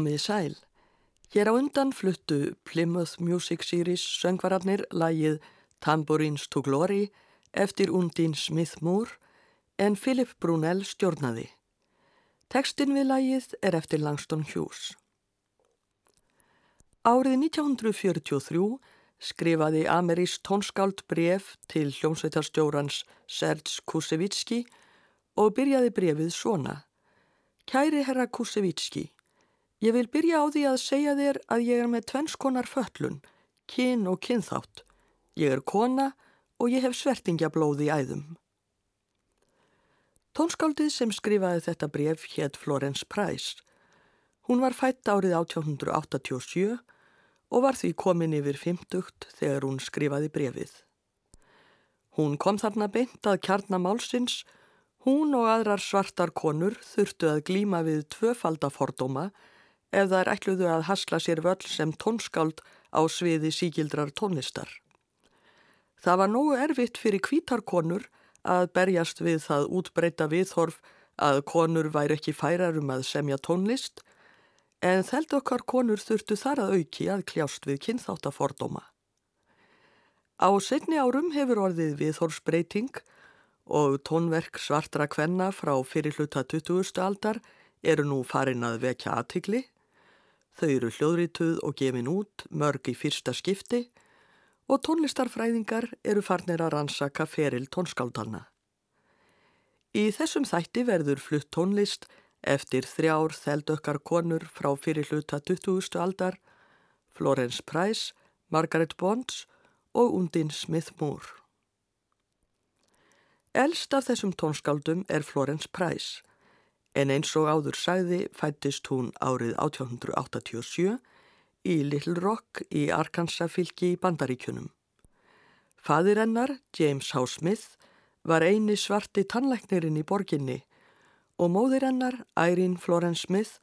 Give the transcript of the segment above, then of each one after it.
Komiði sæl. Hér á undan fluttu Plymouth Music Series söngvararnir lægið Tambourines to Glory eftir Undín Smith-Moore en Philip Brunel stjórnaði. Tekstin við lægið er eftir Langston Hughes. Árið 1943 skrifaði Ameris tónskáld bref til hljómsveitarstjórans Serge Kusevitski og byrjaði brefið svona. Kæri herra Kusevitski, Ég vil byrja á því að segja þér að ég er með tvennskonar föllun, kyn og kynþátt. Ég er kona og ég hef svertingjablóð í æðum. Tónskáldið sem skrifaði þetta bref hétt Florence Price. Hún var fætt árið 1887 og var því komin yfir 50 þegar hún skrifaði brefið. Hún kom þarna beint að kjarnamálsins, hún og aðrar svartar konur þurftu að glíma við tvöfaldafordóma ef er ætluðu að hasla sér völl sem tónskáld á sviði síkildrar tónlistar. Það var nógu erfitt fyrir kvítarkonur að berjast við það útbreyta viðhorf að konur væri ekki færar um að semja tónlist en þeld okkar konur þurftu þar að auki að kljást við kynþáttafordóma. Á setni árum hefur orðið viðhorfsbreyting og tónverk svartra kvenna frá fyrirluta 20. aldar eru nú farin að vekja aðtikli Þau eru hljóðrituð og gefin út, mörg í fyrsta skipti og tónlistarfræðingar eru farnir að rannsaka feril tónskáldanna. Í þessum þætti verður flutt tónlist eftir þrjár þeldökkar konur frá fyrir hluta 20. aldar, Florence Price, Margaret Bonds og Undin Smith-Moore. Elst af þessum tónskáldum er Florence Price en eins og áður sagði fættist hún árið 1887 í Little Rock í Arkansas fylki í Bandaríkjunum. Fadir hennar, James H. Smith, var eini svarti tannlæknirinn í borginni og móðir hennar, Irene Florence Smith,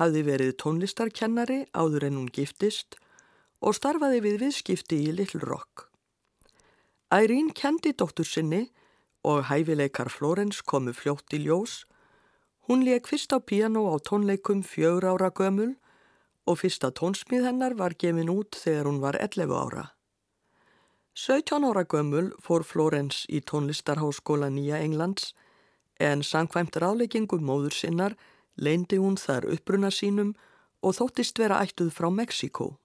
hafði verið tónlistarkennari áður en hún giftist og starfaði við viðskipti í Little Rock. Irene kendi dóttur sinni og hæfileikar Florence komu fljótt í ljós Hún leik fyrst á piano á tónleikum fjögur ára gömul og fyrsta tónsmið hennar var gefin út þegar hún var 11 ára. 17 ára gömul fór Florence í tónlistarháskóla Nýja Englands en sangkvæmt ráleggingum móður sinnar leindi hún þar uppbruna sínum og þóttist vera ættuð frá Mexiko.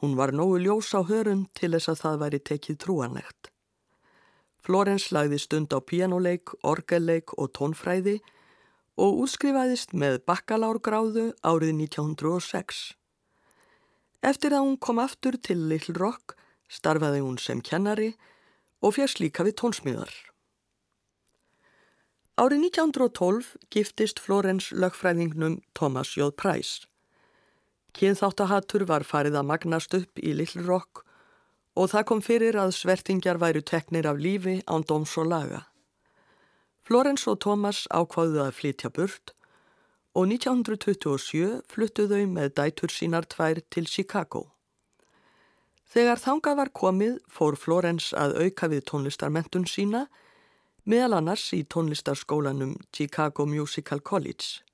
Hún var nógu ljós á hörun til þess að það væri tekið trúanlegt. Florence lagði stund á pianoleik, orgelleik og tónfræði og útskrifaðist með bakkalárgráðu árið 1906. Eftir að hún kom aftur til Little Rock starfaði hún sem kennari og fjast líka við tónsmíðar. Árið 1912 giftist Florence lögfræðingnum Thomas J. Price. Kynþáttahattur var farið að magnast upp í Little Rock og það kom fyrir að svertingjar væru teknir af lífi án dóms og laga. Florence og Thomas ákváðu að flytja burt og 1927 fluttu þau með dætur sínar tvær til Chicago. Þegar þangað var komið fór Florence að auka við tónlistarmentun sína meðal annars í tónlistarskólanum Chicago Musical College.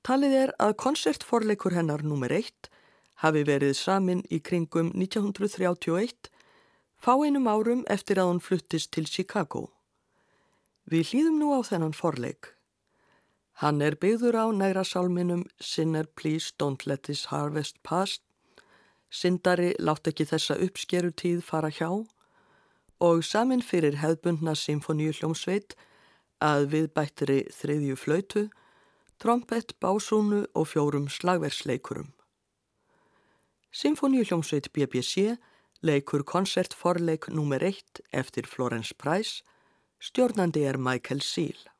Talið er að konsertforleikur hennar nr. 1 hafi verið samin í kringum 1931 fáinum árum eftir að hún fluttist til Chicago. Við hlýðum nú á þennan forleik. Hann er byggður á næra sálminum Sinner please don't let this harvest pass. Sindari látt ekki þessa uppskeru tíð fara hjá og samin fyrir hefðbundna symfoníu hljómsveit að við bættri þriðju flautu trompett, básúnu og fjórum slagversleikurum. Symfóníuhljómsveit BBC leikur konsertforleik nr. 1 eftir Florence Price, stjórnandi er Michael Seal.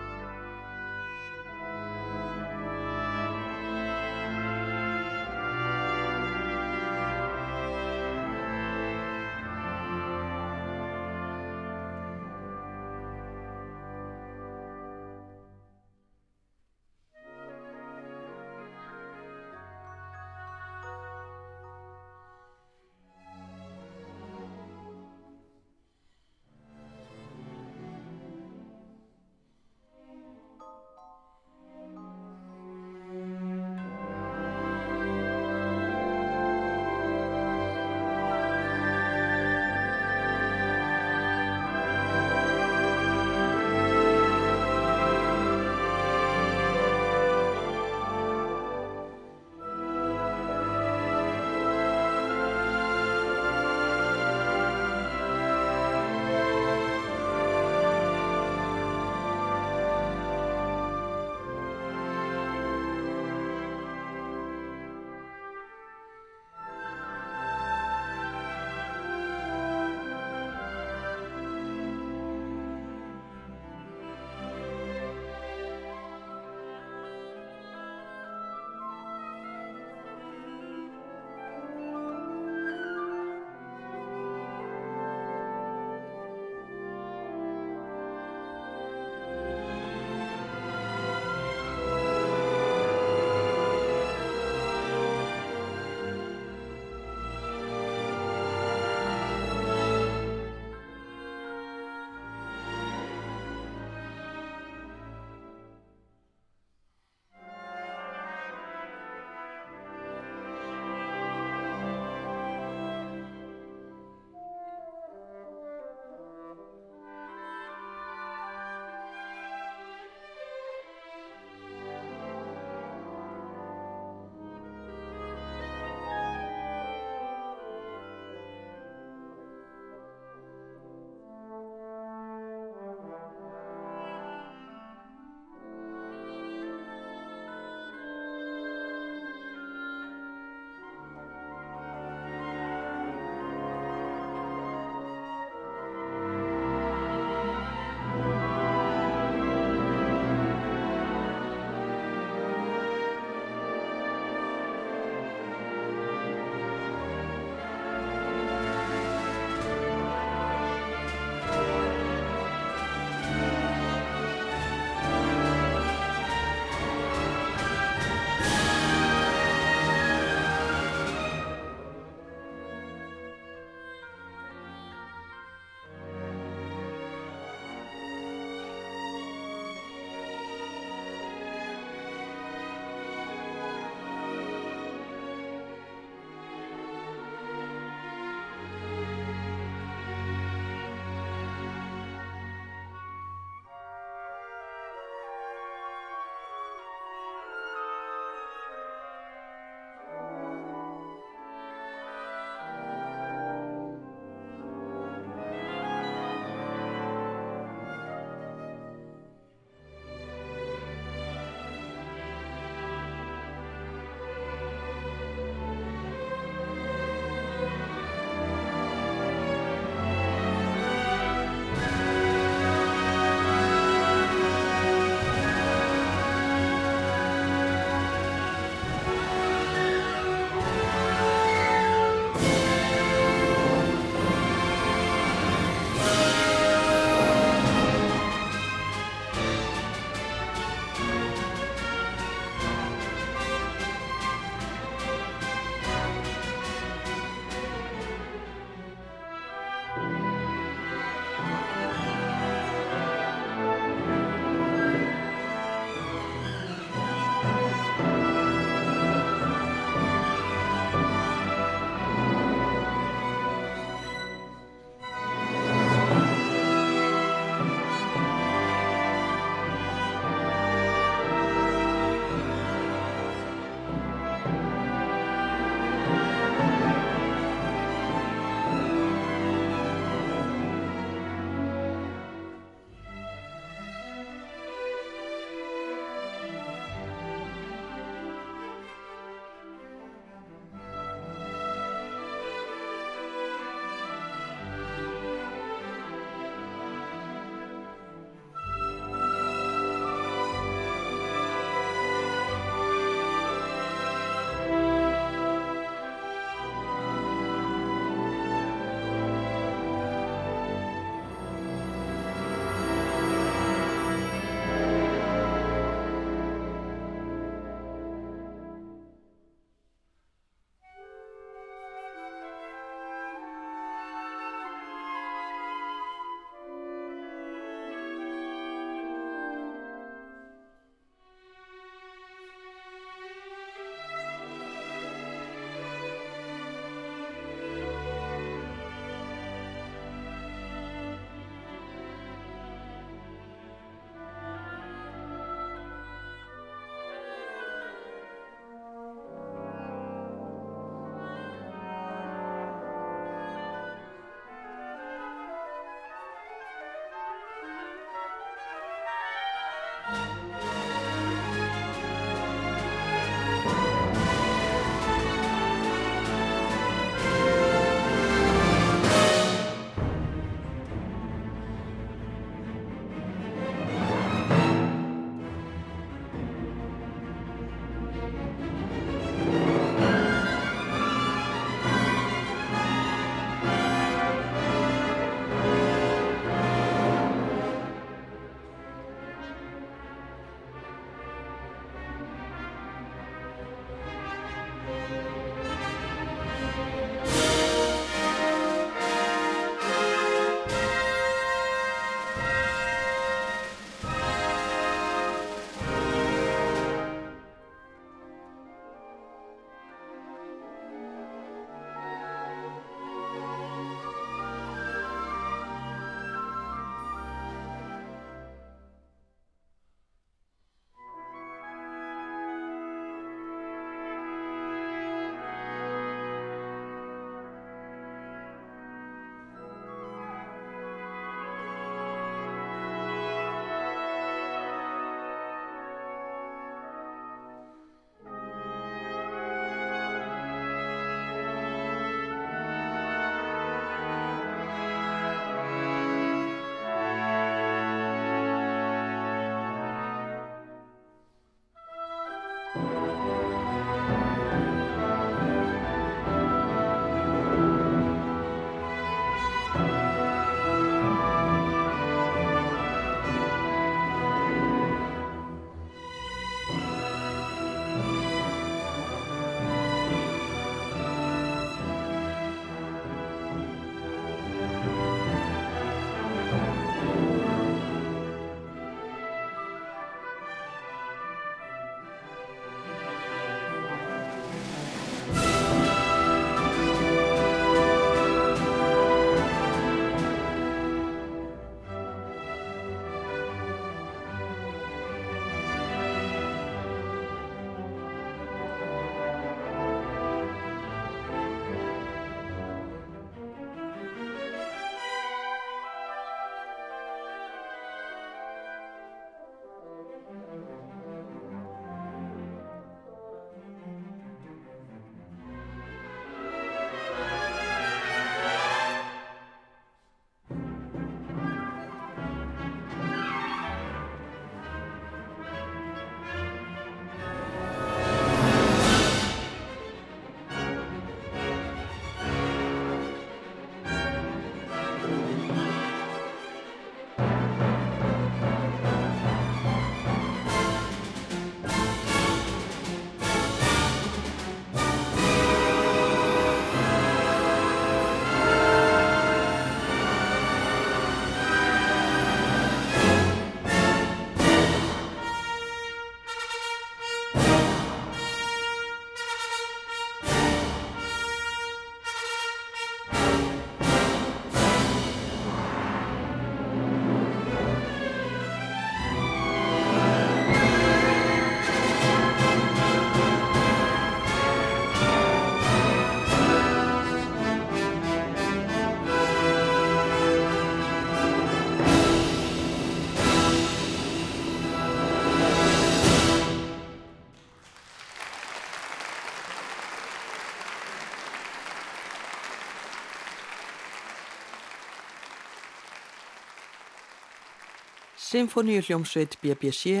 Symfóníu hljómsveit BBC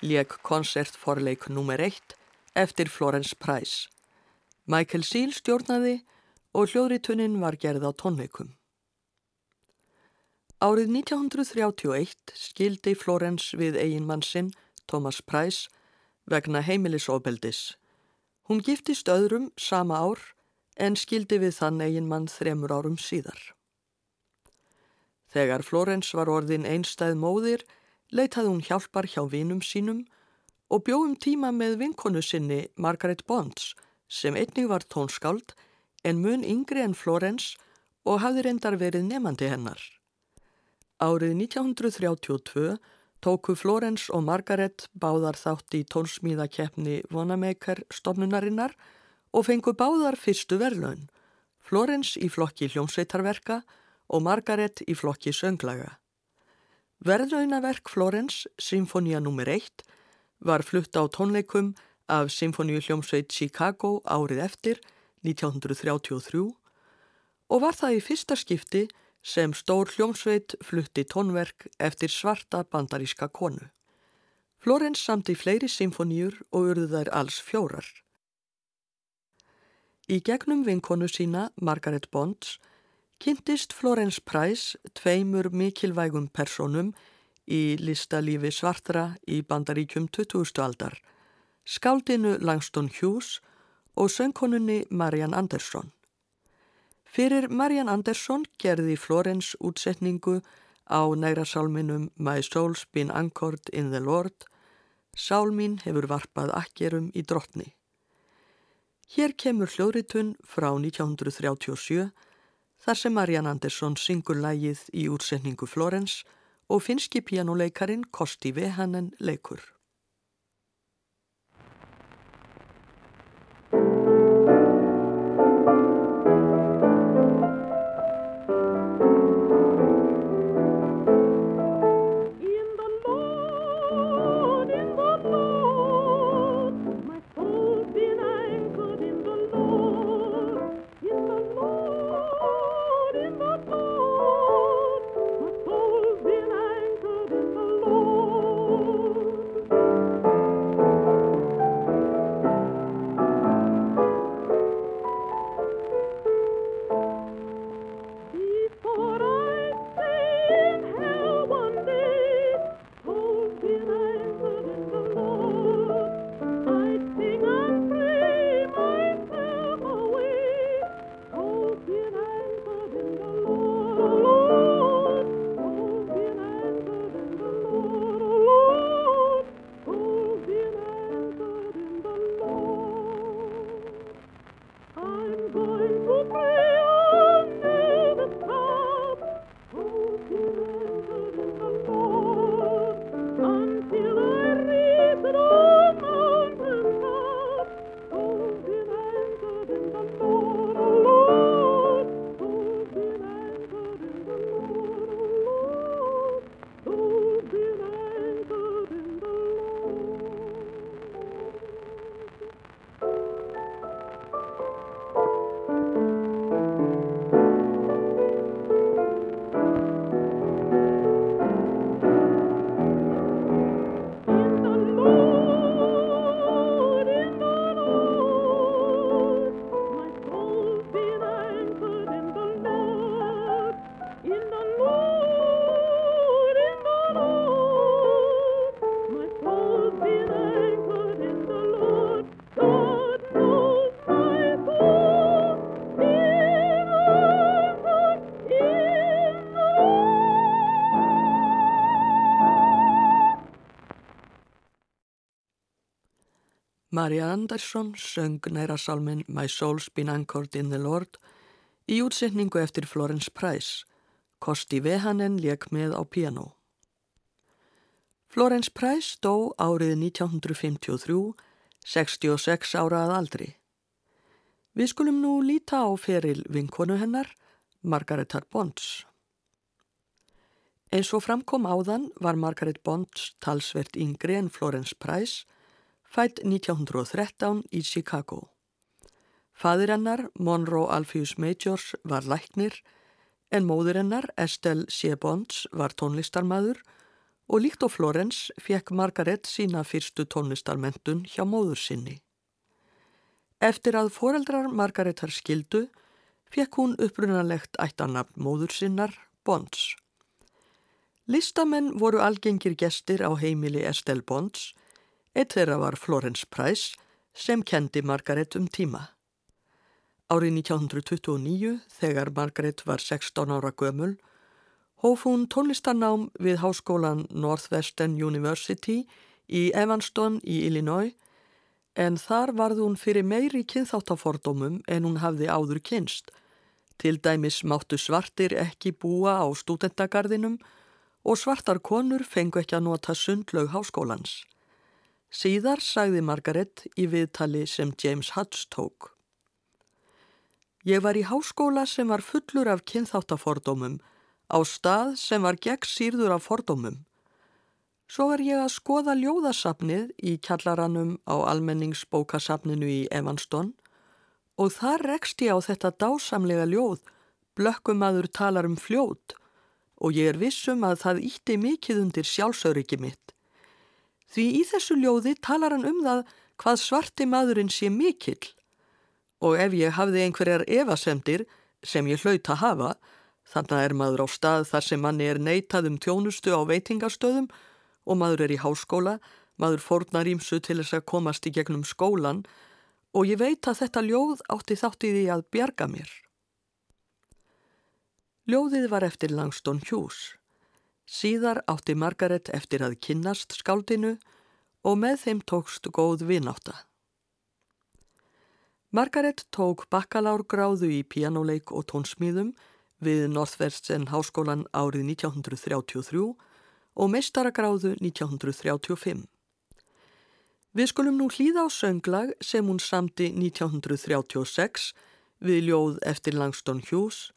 leik konsertforleik nr. 1 eftir Florence Price. Michael Seal stjórnaði og hljóðrituninn var gerð á tónleikum. Árið 1931 skildi Florence við eiginmann sinn, Thomas Price, vegna heimilisofbeldis. Hún giftist öðrum sama ár en skildi við þann eiginmann þremur árum síðar. Þegar Florence var orðin einstæð móðir, leitaði hún hjálpar hjá vinum sínum og bjóðum tíma með vinkonu sinni Margaret Bonds sem einnig var tónskáld en mun yngri en Florence og hafði reyndar verið nefandi hennar. Árið 1932 tóku Florence og Margaret báðar þátt í tónsmíðakeppni Vonamaker stofnunarinnar og fengu báðar fyrstu verðlaun, Florence í flokki hljómsveitarverka og Margaret í flokki sönglaga. Verðlaunaverk Florence, Symfónia nr. 1, var flutt á tónleikum af Symfóníu hljómsveit Chicago árið eftir 1933 og var það í fyrsta skipti sem stór hljómsveit flutti tónverk eftir svarta bandaríska konu. Florence samti fleiri symfóníur og urðu þær alls fjórar. Í gegnum vinkonu sína, Margaret Bonds, kynntist Florence Price tveimur mikilvægum personum í listalífi svartra í bandaríkjum 20. aldar, skáldinu Langston Hughes og söngkonunni Marian Anderson. Fyrir Marian Anderson gerði Florence útsetningu á nærasalminum My Soul's Been Anchored in the Lord, Sálmín hefur varpað akkerum í drottni. Hér kemur hljóðritun frá 1937 þar sem Marian Anderson syngur lægið í útsetningu Florence og finski pianoleikarin Kosti Vehanen leikur. Maria Andersson söng næra salmin My Soul's Been Anchored in the Lord í útsetningu eftir Florence Price. Kosti Vehanen leik með á piano. Florence Price dó árið 1953, 66 ára að aldri. Við skulum nú líta á feril vinkonu hennar, Margaret Bonds. Eins og framkom áðan var Margaret Bonds talsvert yngri en Florence Price fætt 1913 í Chicago. Fadir hennar, Monroe Alpheus Majors, var læknir en móður hennar, Estelle. Bonds, var tónlistarmadur og líkt á Florens fekk Margaret sína fyrstu tónlistarmentun hjá móður sinni. Eftir að foreldrar Margaretar skildu fekk hún upprunalegt ættanabn móður sinnar, Bonds. Listamenn voru algengir gestir á heimili Estelle Bonds, eitt þeirra var Florence Price sem kendi Margaret um tíma. Árið 1929, þegar Margaret var 16 ára gömul, hóf hún tónlistarnám við háskólan Northwestern University í Evanston í Illinois en þar varð hún fyrir meiri kynþáttafordómum en hún hafði áður kynst. Til dæmis máttu svartir ekki búa á stúdentagarðinum og svartar konur fengu ekki að nota sundlaug háskólans. Síðar sagði Margaret í viðtali sem James Hutch tók. Ég var í háskóla sem var fullur af kynþáttafordómum, á stað sem var gegn sírður af fordómum. Svo er ég að skoða ljóðasafnið í kjallaranum á almenningsbókasafninu í Evanston og þar rekst ég á þetta dásamlega ljóð, blökkumadur talar um fljót og ég er vissum að það ítti mikið undir sjálfsöryggi mitt. Því í þessu ljóði talar hann um það hvað svarti maðurinn sé mikill og ef ég hafði einhverjar evasemdir sem ég hlaut að hafa, þannig er maður á stað þar sem manni er neitað um tjónustu á veitingastöðum og maður er í háskóla, maður fórnar ímsu til þess að komast í gegnum skólan og ég veit að þetta ljóð átti þátti því að bjarga mér. Ljóðið var eftir Langston Hughes. Síðar átti Margaret eftir að kynnast skáldinu og með þeim tókst góð vináta. Margaret tók bakkalárgráðu í pianoleik og tónsmíðum við Northwestern háskólan árið 1933 og meistaragráðu 1935. Við skulum nú hlýða á sönglag sem hún samti 1936 við ljóð eftir Langston Hughes,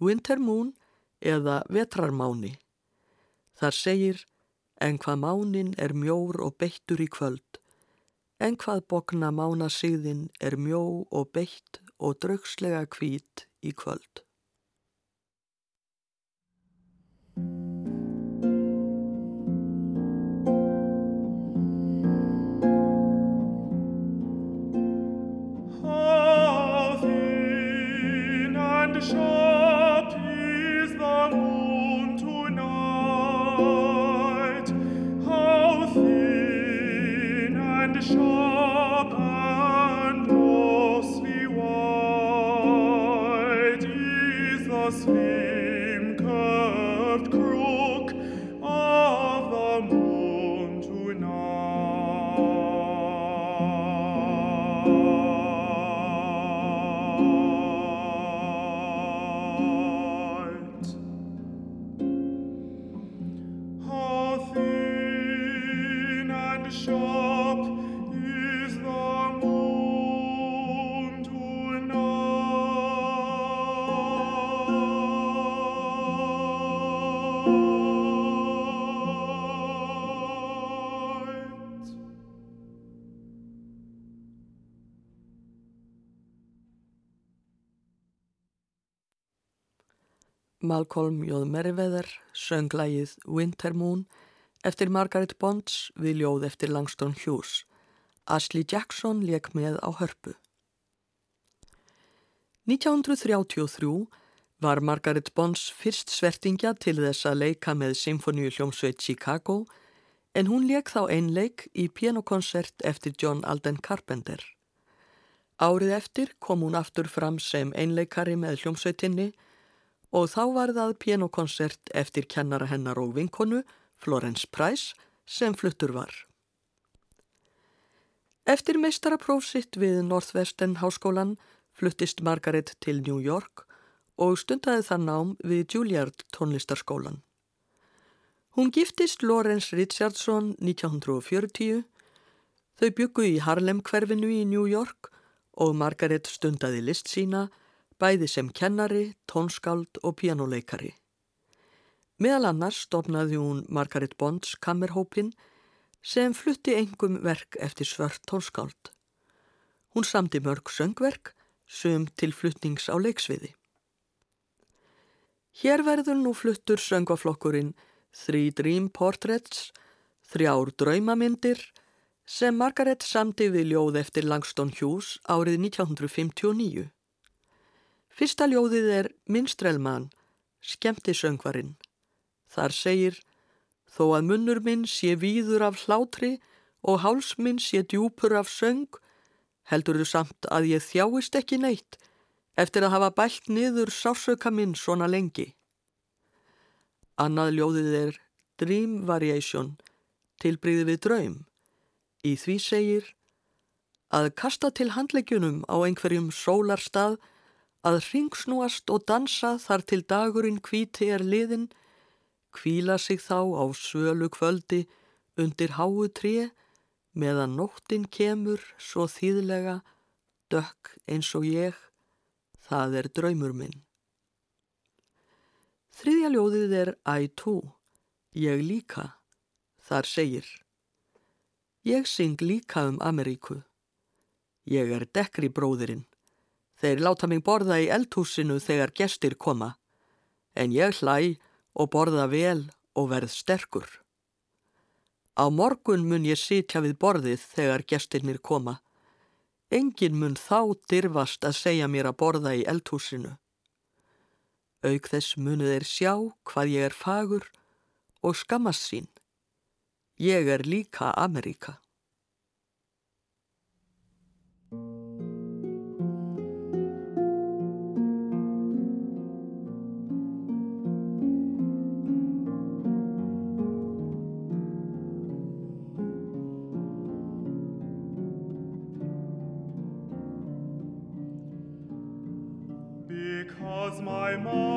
Winter Moon eða Vetrarmáni. Þar segir, en hvað mánin er mjór og beittur í kvöld, en hvað bokna mánasigðin er mjó og beitt og draugslega kvít í kvöld. Malcolm J. Merriweather söng lægið Winter Moon eftir Margaret Bonds við ljóð eftir Langston Hughes. Ashley Jackson leik með á hörpu. 1933 var Margaret Bonds fyrst svertingja til þess að leika með Symfoníu hljómsveit Chicago en hún leik þá einleik í pianokonsert eftir John Alden Carpenter. Árið eftir kom hún aftur fram sem einleikari með hljómsveitinni og þá var það pianokonsert eftir kennara hennar og vinkonu, Florence Price, sem fluttur var. Eftir meistaraprófsitt við Northwestern háskólan fluttist Margaret til New York og stundaði það nám við Juilliard tónlistarskólan. Hún giftist Lawrence Richardson 1940, þau byggu í Harlem hverfinu í New York og Margaret stundaði list sína bæði sem kennari, tónskáld og pianoleikari. Meðal annars stopnaði hún Margaret Bonds kammerhópin sem flutti engum verk eftir svört tónskáld. Hún samti mörg söngverk sem til fluttnings á leiksviði. Hér verður nú fluttur söngvaflokkurinn Three Dream Portraits, þrjár draumamindir sem Margaret samti við ljóð eftir Langston Hughes árið 1959. Fyrsta ljóðið er Minstrelman, skemmtisöngvarinn. Þar segir, þó að munnur minn sé víður af hlátri og háls minn sé djúpur af söng, heldur þú samt að ég þjáist ekki neitt eftir að hafa bælt niður sásauka minn svona lengi. Annað ljóðið er Dream Variation, tilbríði við draum. Í því segir að kasta til handleggjunum á einhverjum sólarstað að ringsnúast og dansa þar til dagurinn kvíti er liðin, kvíla sig þá á svölu kvöldi undir háu tré meðan nóttin kemur svo þýðlega, dökk eins og ég, það er draumur minn. Þriðja ljóðið er I too, ég líka, þar segir. Ég syng líka um Ameríku. Ég er dekri bróðirinn. Þeir láta mig borða í eldhúsinu þegar gestir koma, en ég hlæ og borða vel og verð sterkur. Á morgun mun ég sitja við borðið þegar gestirnir koma. Engin mun þá dyrfast að segja mér að borða í eldhúsinu. Auk þess munu þeir sjá hvað ég er fagur og skammast sín. Ég er líka Ameríka. my mom.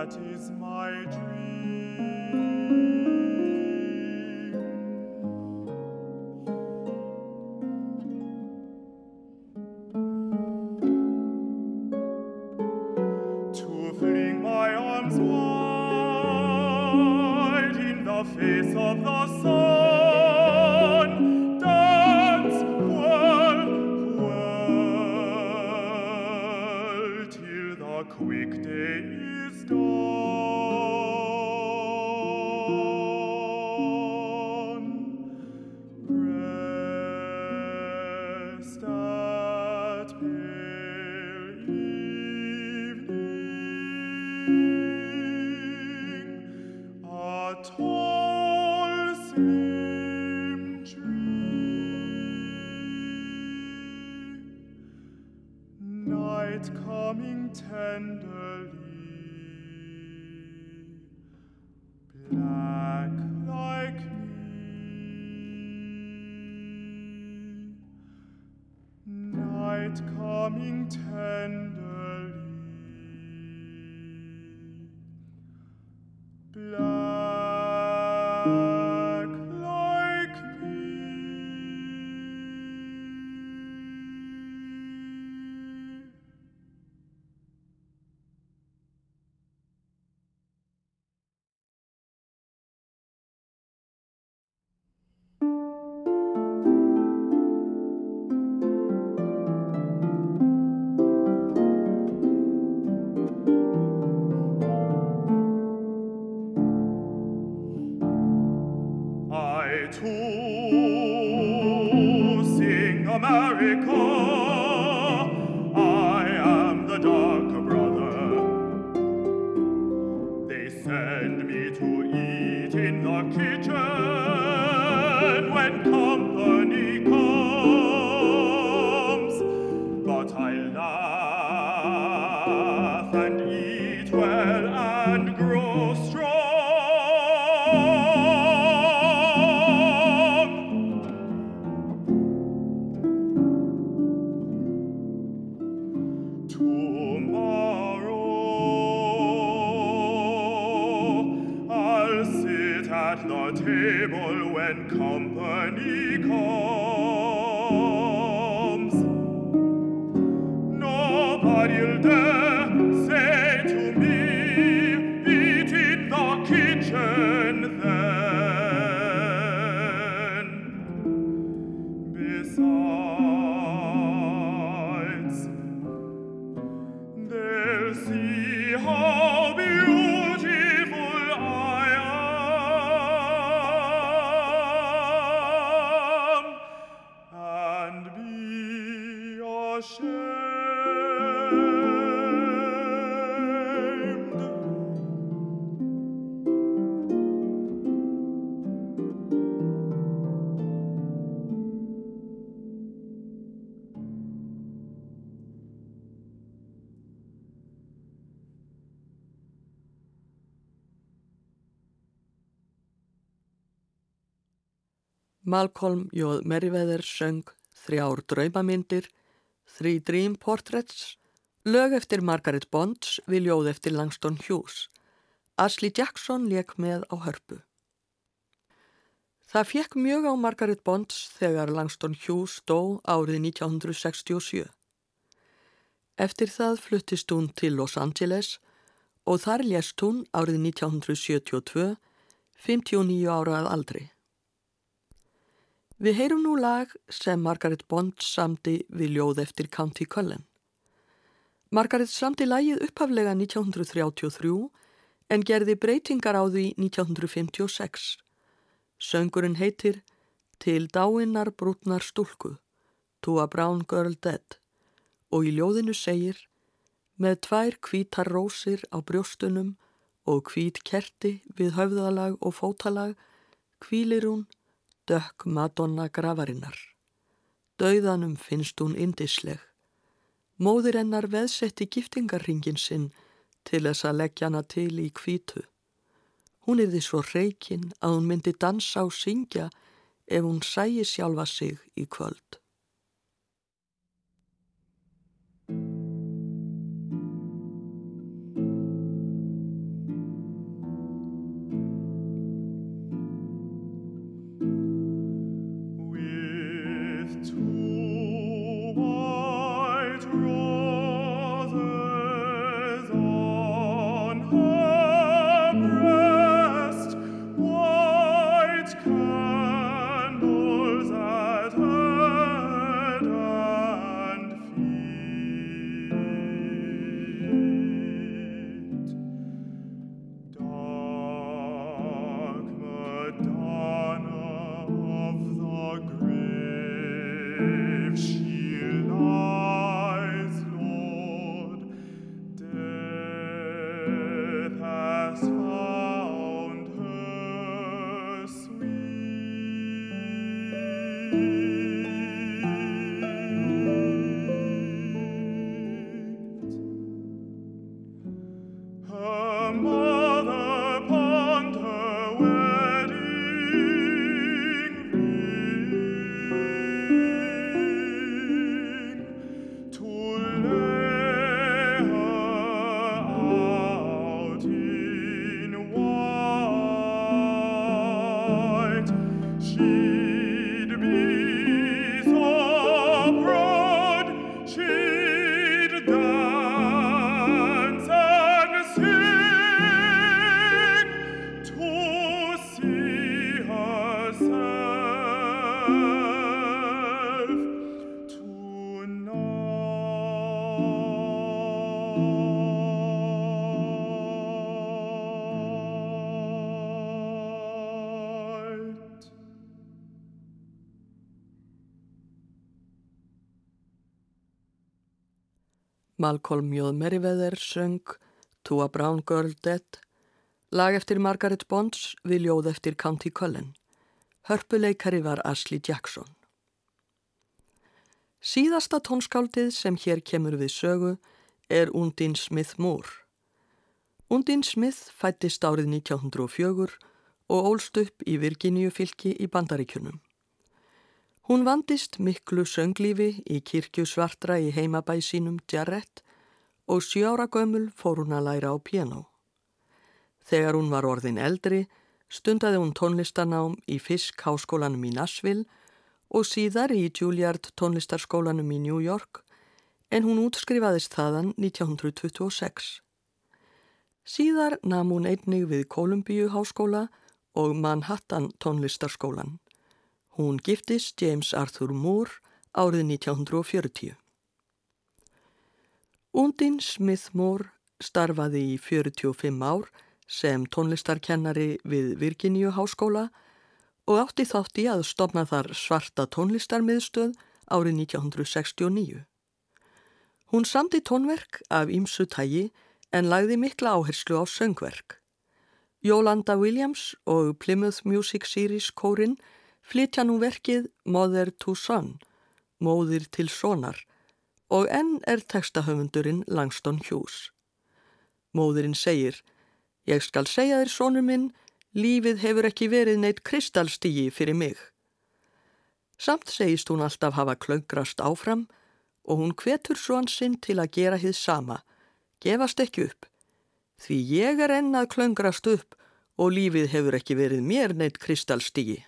that is my dream. Ave Malcolm J. Merriweather söng þrjár draumamindir, Three Dream Portraits, lög eftir Margaret Bonds við ljóð eftir Langston Hughes. Ashley Jackson leik með á hörpu. Það fekk mjög á Margaret Bonds þegar Langston Hughes dó árið 1967. Eftir það fluttist hún til Los Angeles og þar lést hún árið 1972, 59 ára að aldri. Við heyrum nú lag sem Margaret Bond samti við ljóð eftir County Cullen. Margaret samti lagið upphaflega 1933 en gerði breytingar á því 1956. Söngurinn heitir Til dáinnar brútnar stúlku, To a Brown Girl Dead og í ljóðinu segir Með tvær kvítar rósir á brjóstunum og kvít kerti við höfðalag og fótalag kvílir hún dökk Madonna gravarinnar. Dauðanum finnst hún indisleg. Móður hennar veðsetti giftingarringin sinn til þess að leggja hana til í kvítu. Hún er því svo reykinn að hún myndi dansa og syngja ef hún sæi sjálfa sig í kvöld. Malcolm J. Merriweather söng To a Brown Girl Dead, lag eftir Margaret Bonds við ljóð eftir County Cullen. Hörpuleikari var Ashley Jackson. Síðasta tónskáldið sem hér kemur við sögu er Undine Smith Moore. Undine Smith fættist árið 1904 og ólst upp í Virginíu fylki í Bandaríkunum. Hún vandist miklu sönglífi í kirkju svartra í heimabæ sínum Jarrett og sjára gömul fór hún að læra á piano. Þegar hún var orðin eldri stundaði hún tónlistanám í Fisk háskólanum í Nashville og síðar í Juilliard tónlistarskólanum í New York en hún útskrifaðist þaðan 1926. Síðar nam hún einnig við Columbíu háskóla og Manhattan tónlistarskólan. Hún giftist James Arthur Moore árið 1940. Undin Smith Moore starfaði í 45 ár sem tónlistarkennari við Virginíu háskóla og átti þátti að stopna þar svarta tónlistarmiðstöð árið 1969. Hún samti tónverk af ímsu tægi en lagði mikla áherslu á söngverk. Jólanda Williams og Plymouth Music Series kórin flytja nú verkið Mother to Son, móðir til sonar, og enn er textahöfundurinn Langston Hughes. Móðurinn segir, ég skal segja þér sonur minn, lífið hefur ekki verið neitt kristalstígi fyrir mig. Samt segist hún alltaf hafa klöngrast áfram og hún hvetur svonsinn til að gera hið sama, gefast ekki upp. Því ég er enn að klöngrast upp og lífið hefur ekki verið mér neitt kristalstígi.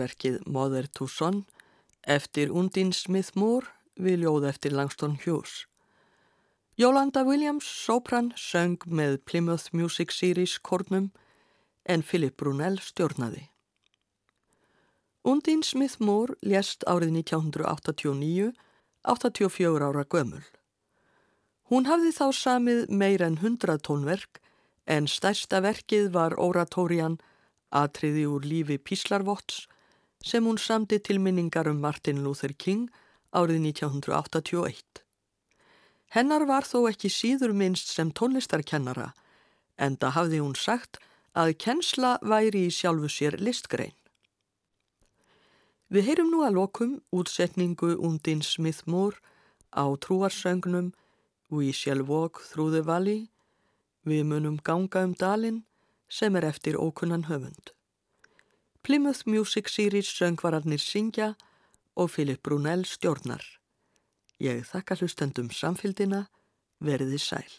Þetta var verkið Mother to Son eftir Undine Smith Moore við ljóð eftir Langston Hughes. Jólanda Williams, sopran, söng með Plymouth Music Series kórnum en Philip Brunel stjórnaði. Undine Smith Moore lést árið 1989, 84 ára gömul. Hún hafði þá samið meir en 100 tónverk en stærsta verkið var oratórian atriði úr lífi Píslarvotts sem hún samdi til minningar um Martin Luther King árið 1981. Hennar var þó ekki síður minnst sem tónlistarkennara en það hafði hún sagt að kennsla væri í sjálfu sér listgrein. Við heyrum nú að lokum útsetningu Undin Smith Moore á trúarsöngnum We Shall Walk Through the Valley, Við munum ganga um dalinn sem er eftir ókunnan höfund. Plymouth Music Series söngvararnir syngja og Philip Brunel stjórnar. Ég þakka hlustendum samfélgina, veriði sæl.